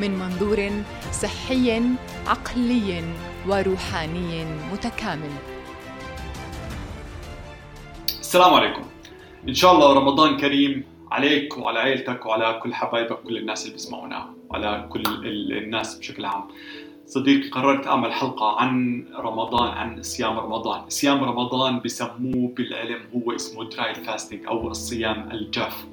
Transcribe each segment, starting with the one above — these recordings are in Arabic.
من منظور صحي عقلي وروحاني متكامل. السلام عليكم. إن شاء الله رمضان كريم عليك وعلى عيلتك وعلى كل حبايبك كل الناس اللي بيسمعونا وعلى كل الناس بشكل عام. صديقي قررت أعمل حلقة عن رمضان عن صيام رمضان. صيام رمضان بسموه بالعلم هو اسمه dry fasting أو الصيام الجاف.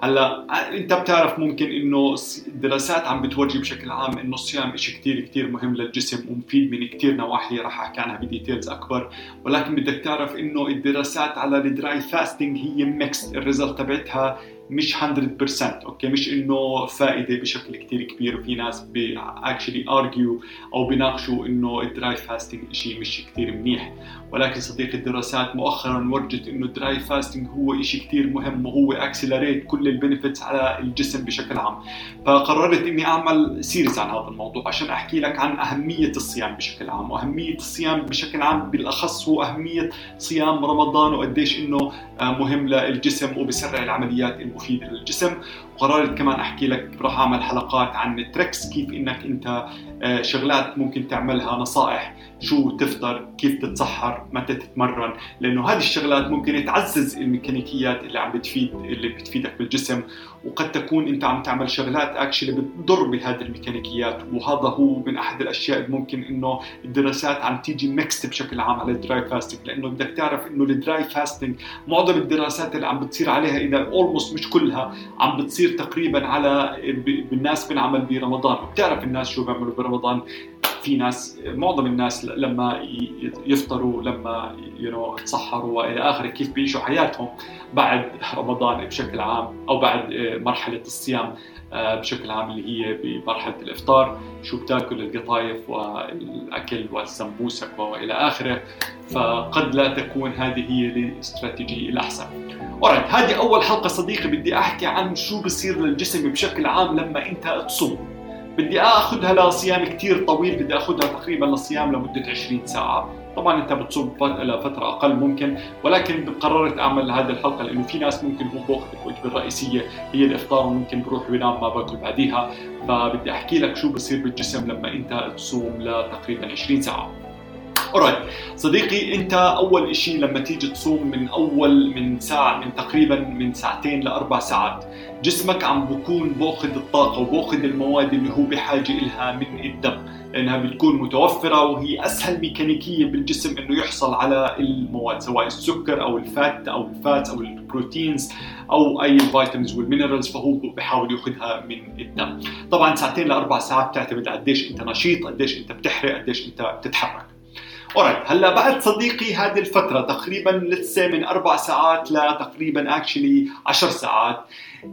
هلا انت بتعرف ممكن انه الدراسات عم بتورجي بشكل عام انه الصيام شيء كثير كثير مهم للجسم ومفيد من كثير نواحي راح أحكي عنها ب details أكبر. ولكن بدك تعرف إنه الدراسات على ال dry fasting هي mixed ال result تبعتها مش 100% okay مش إنه فائدة بشكل كثير كبير وفي ناس actually argue أو بيناقشوا إنه ال dry fasting شيء مش كثير منيح. ولكن صديقي الدراسات مؤخرا ورجت إنه ال dry fasting هو شيء كثير مهم وهو accelerate كل ال benefits على الجسم بشكل عام. فقررت إني أعمل series عن هذا الموضوع عشان أحكي لك عن أهمية الصيام بشكل عام. وأهمية الصيام بشكل عام بالأخص هو أهمية صيام رمضان وقديش إنه مهم للجسم وبسرع العمليات المفيده للجسم. وقررت كمان أحكي لك راح أعمل حلقات عن ال tricks كيف إنك أنت آه، شغلات ممكن تعملها نصائح شو تفطر كيف تتسحر متى تتمرن لأنه هذه الشغلات ممكن تعزز الميكانيكيات اللي عم بتفيد اللي بتفيدك بالجسم. وقد تكون أنت عم تعمل شغلات actually بتضر بهذه الميكانيكيات وهذا هو من أحد الأشياء اللي ممكن إنه الدراسات عم تيجي mixed بشكل عام على ال dry fasting لأنه بدك تعرف إنه ال dry fasting معظم الدراسات اللي عم بتصير عليها إذا almost مش كلها عم بتصير تقريبا على بالناس بنعمل برمضان وبتعرف الناس شو بيعملوا برمضان. في ناس معظم الناس لما يفطروا لما يو يتسحروا وإلى آخره كيف بيعيشوا حياتهم بعد رمضان بشكل عام أو بعد مرحلة الصيام آه، بشكل عام اللي هي بمرحلة الإفطار شو بتاكل القطايف والأكل والسمبوسك وإلى آخره فقد لا تكون هذه هي الاستراتيجيه الأحسن. اورايت هذه أول حلقة صديقي بدي أحكي عن شو بصير للجسم بشكل عام لما أنت تصوم. بدي آخذها لصيام كثير طويل بدي آخذها تقريبا لصيام لمدة 20 ساعة. طبعا أنت بتصوم لفتره أقل ممكن ولكن قررت أعمل هذه الحلقة لأنه في ناس ممكن هو باخذ الوجبة الرئيسية هي الإفطار وممكن بروح بينام ما باكل بعديها. فبدي أحكي لك شو بصير بالجسم لما أنت تصوم لتقريبا 20 ساعة. اورايت صديقي انت أول شيء لما تيجي تصوم من أول من ساعة من تقريبا من ساعتين لأربع ساعات جسمك عم بكون باخذ الطاقة وباخذ المواد اللي هو بحاجة لها من الدم لأنها بتكون متوفرة وهي أسهل ميكانيكية بالجسم إنه يحصل على المواد سواء السكر أو ال fat أو ال fat أو ال proteins أو أي ال vitamins وال minerals فهو بحاول يأخذها من الدم. طبعا ساعتين لأربع ساعات بتعتمد قديش أنت نشيط قديش أنت بتحرق قديش أنت بتتحرك. alright هلا بعد صديقي هذه الفترة تقريبا لتسي من أربع ساعات لتقريبا actually عشر ساعات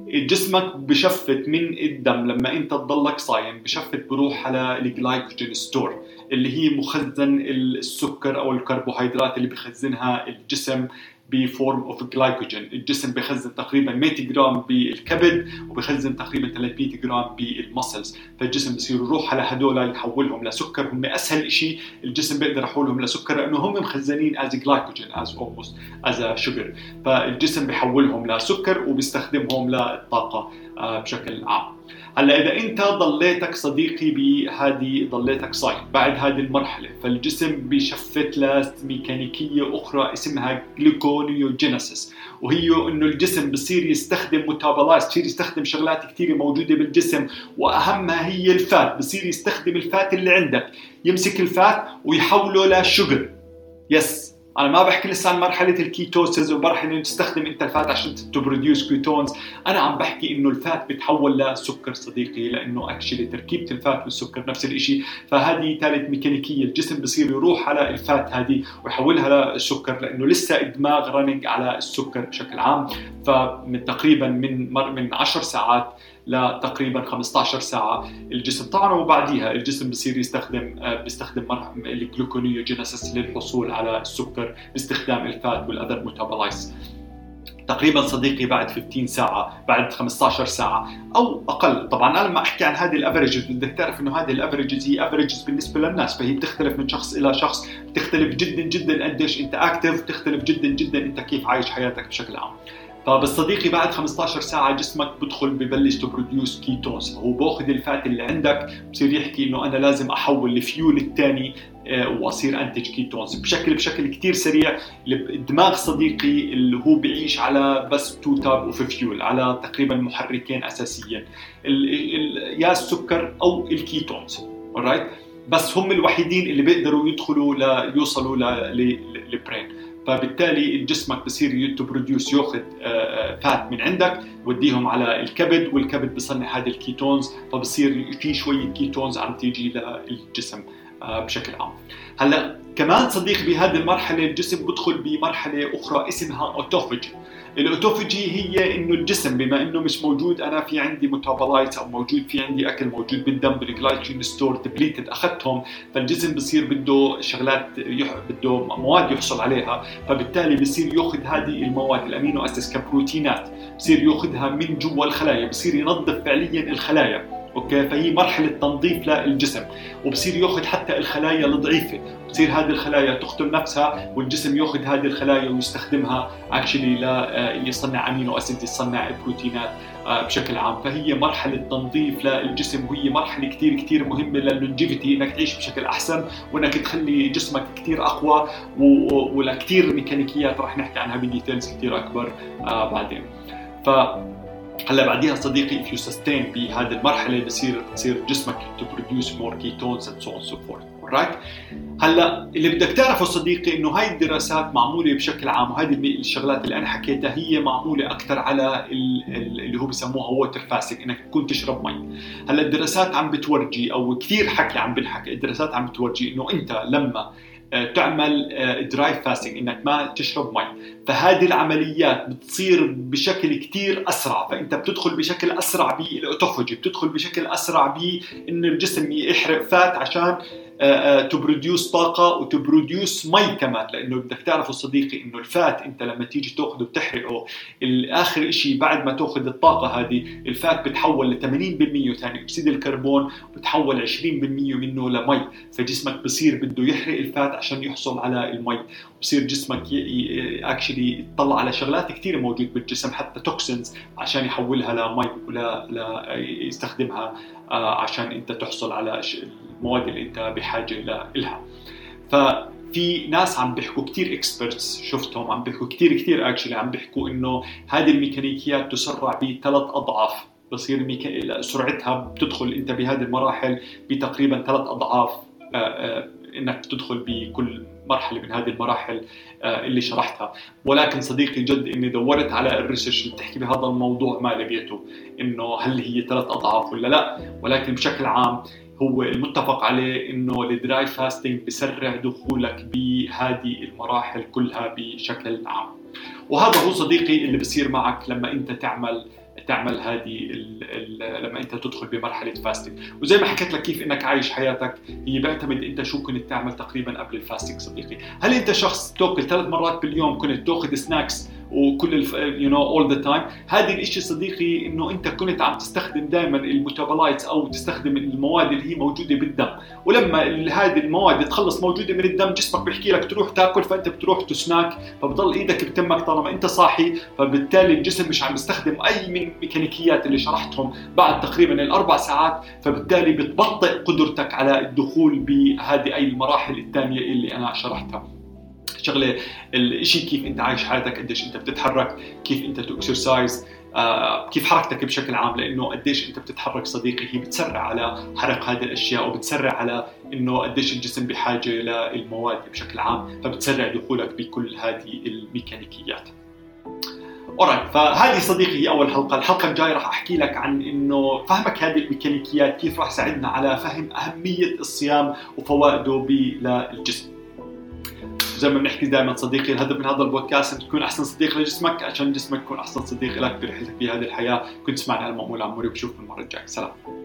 جسمك ب shift من الدم لما أنت تضلك صايم ب shift بروح على ال glycogen store اللي هي مخزن السكر أو الكربوهيدرات اللي بخزنها الجسم. ب form of glycogen الجسم بخزن تقريبا 100 جرام بالكبد وبخزن تقريبا 300 جرام بال muscles فالجسم بصير يروح على هدول يحولهم لسكر. هم أسهل شيء الجسم بيقدر يحولهم لسكر لأنه هم مخزنين as glycogen as almost as sugar فالجسم بيحولهم لسكر وبيستخدمهم للطاقة آه، بشكل عام. هلا إذا أنت ضليتك صديقي بهذه ضليتك صايم بعد هذه المرحلة فالجسم ب shift لميكانيكيه أخرى اسمها gluconeogenesis وهي إنه الجسم بصير يستخدم metabolize بصير يستخدم شغلات كثيره موجودة بالجسم وأهمها هي ال fat بصير يستخدم ال fat اللي عندك يمسك ال fat ويحوله ل sugar. yes أنا ما بحكي لسه عن مرحلة ال ketosis ومرحله تستخدم أنت ال fat عشان ت produce ketones أنا عم بحكي إنه ال fat بتحول لسكر صديقي لأنه actually تركيبة ال fat والسكر نفس الشيء فهذه ثالث ميكانيكية الجسم بصير يروح على ال fat هذه ويحولها لسكر لأنه لسه الدماغ running على السكر بشكل عام. فمن تقريبا من من 10 ساعات لتقريبا 15 ساعة. الجسم طبعا وبعديها الجسم بصير يستخدم آه، بيستخدم ال gluconeogenesis للحصول على السكر باستخدام ال fat وال other metabolites تقريبا صديقي بعد 15 ساعة بعد 15 ساعة أو أقل. طبعا أنا لما أحكي عن هذه ال averages بدك تعرف إنه هذه ال averages هي averages بالنسبة للناس فهي بتختلف من شخص إلى شخص. بتختلف جدا جدا قديش أنت active بتختلف جدا جدا أنت كيف عايش حياتك بشكل عام. فبس صديقي بعد 15 ساعة جسمك بدخل ببلش ت produce ketones هو باخذ ال fat اللي عندك بصير يحكي إنه أنا لازم أحول الفيول الثاني آه، وأصير انتج ketones بشكل بشكل كثير سريع. الدماغ صديقي اللي هو بيعيش على بس two type of fuel على تقريبا محركين اساسيين يا السكر أو ال ketones alright بس هم الوحيدين اللي بيقدروا يدخلوا ليوصلوا لل brain فبالتالي جسمك بصير ت produce ياخذ fat من عندك وديهم على الكبد والكبد بصنع هذه ال ketones فبصير في شوية ketones عم تيجي للجسم آه، بشكل عام. هلأ كمان صديقي بهذه المرحلة الجسم بدخل بمرحلة أخرى اسمها autophagy ال autophagy هي إنه الجسم بما إنه مش موجود أنا في عندي metabolites أو موجود في عندي أكل موجود بالدم بال glycogen store depleted أخذتهم فالجسم بصير بده شغلات يح... بده مواد يحصل عليها فبالتالي بصير يأخذ هذه المواد ال amino acids كبروتينات بصير يأخذها من جوا الخلايا بصير ينظف فعليا الخلايا. okay؟ فهي مرحلة تنظيف للجسم وبصير يأخذ حتى الخلايا الضعيفة بتصير هذه الخلايا تختم نفسها والجسم يأخذ هذه الخلايا ويستخدمها actually ليصنع amino acid يصنع البروتينات آه، بشكل عام. فهي مرحلة تنظيف للجسم وهي مرحلة كثير كثير مهمة لل longevity إنك تعيش بشكل أحسن وإنك تخلي جسمك كثير أقوى ولكثير ميكانيكيات راح نحكي عنها ب details كثير أكبر آه، بعدين. ف هلا بعديها صديقي if you sustain بهذه المرحلة بصير بصير جسمك to produce more ketones and so on and so forth. Alright هلا اللي بدك تعرفه صديقي إنه هاي الدراسات معمولة بشكل عام وهذه الشغلات اللي أنا حكيتها هي معمولة أكثر على اللي هو بسموها water fasting إنك تكون تشرب مي. هلا الدراسات عم بتورجي أو كثير حكي عم بنحكي الدراسات عم بتورجي إنه أنت لما تعمل dry آه، fasting إنك ما تشرب مي. فهذه العمليات بتصير بشكل كتير أسرع. فأنت بتدخل بشكل أسرع بال autophagy بتدخل بشكل أسرع بان الجسم يحرق fat عشان ت produce طاقة وت produce مي كمان لأنه بدك تعرفوا صديقي إنه ال fat أنت لما تيجي تاخذه وتحرقه الآخر شيء بعد ما تأخذ الطاقة هذه ال fat بتحول ل 80% ثاني أكسيد الكربون بتحول 20% منه لمي. فجسمك بصير بده يحرق ال fat عشان يحصل على المي. بصير جسمك actually يطلع على شغلات كثير موجود بالجسم حتى toxins عشان يحولها لمي ولا لا يستخدمها آه، عشان أنت تحصل على المواد اللي انت بحاجة لها ففي ناس عم بيحكوا كثير experts شفتهم عم بيحكوا كثير كثير actually عم بيحكوا إنه هذه الميكانيكيات تسرع بثلاث أضعاف. بصير ميكا... سرعتها بتدخل أنت بهذه المراحل بتقريبا ثلاث أضعاف آه، آه، إنك تدخل بكل مرحلة من هذه المراحل آه، اللي شرحتها. ولكن صديقي جد إني دورت على ال research اللي بتحكي بهذا الموضوع ما لقيته إنه هل هي ثلاث أضعاف ولا لا. ولكن بشكل عام هو المتفق عليه إنه ال dry fasting بسرع دخولك بهذه المراحل كلها بشكل عام. وهذا هو صديقي اللي بصير معك لما أنت تعمل تعمل هذه لما أنت تدخل بمرحلة fasting وزي ما حكيت لك كيف إنك عايش حياتك هي بيعتمد أنت شو كنت تعمل تقريبا قبل ال fasting صديقي. هل أنت شخص تأكل ثلاث مرات باليوم كنت تأخذ snacks وكل you know all the time هذه الشيء صديقي إنه أنت كنت عم تستخدم دائما ال metabolites أو تستخدم المواد اللي هي موجودة بالدم. ولما هذه المواد تخلص موجودة من الدم جسمك بيحكي لك تروح تاكل فأنت بتروح تسناك فبضل إيدك بتمك طالما أنت صاحي فبالتالي الجسم مش عم يستخدم أي من الميكانيكيات اللي شرحتهم بعد تقريبا الأربع ساعات فبالتالي بتبطئ قدرتك على الدخول بهذه اي المراحل الثانية اللي أنا شرحتها. شغلة الشيء كيف أنت عايش حياتك قديش أنت بتتحرك كيف أنت exercise آه كيف حركتك بشكل عام لأنه قديش أنت بتتحرك صديقي هي بتسرع على حرق هذه الأشياء وبتسرع على إنه قديش الجسم بحاجة للمواد بشكل عام فبتسرع دخولك بكل هذه الميكانيكيات alright فهذه صديقي هي أول حلقة، الحلقة الجاية راح أحكي لك عن إنه فهمك هذه الميكانيكيات كيف راح تساعدنا على فهم أهمية الصيام وفوائده للجسم. زي ما بنحكي دائما صديقي الهدف من هذا البودكاست انك تكون أحسن صديق لجسمك عشان جسمك يكون أحسن صديق لك برحلتك في هذه الحياة. كنت تسمعني على المأمول عموري وبشوفكم المرة الجاية. سلام.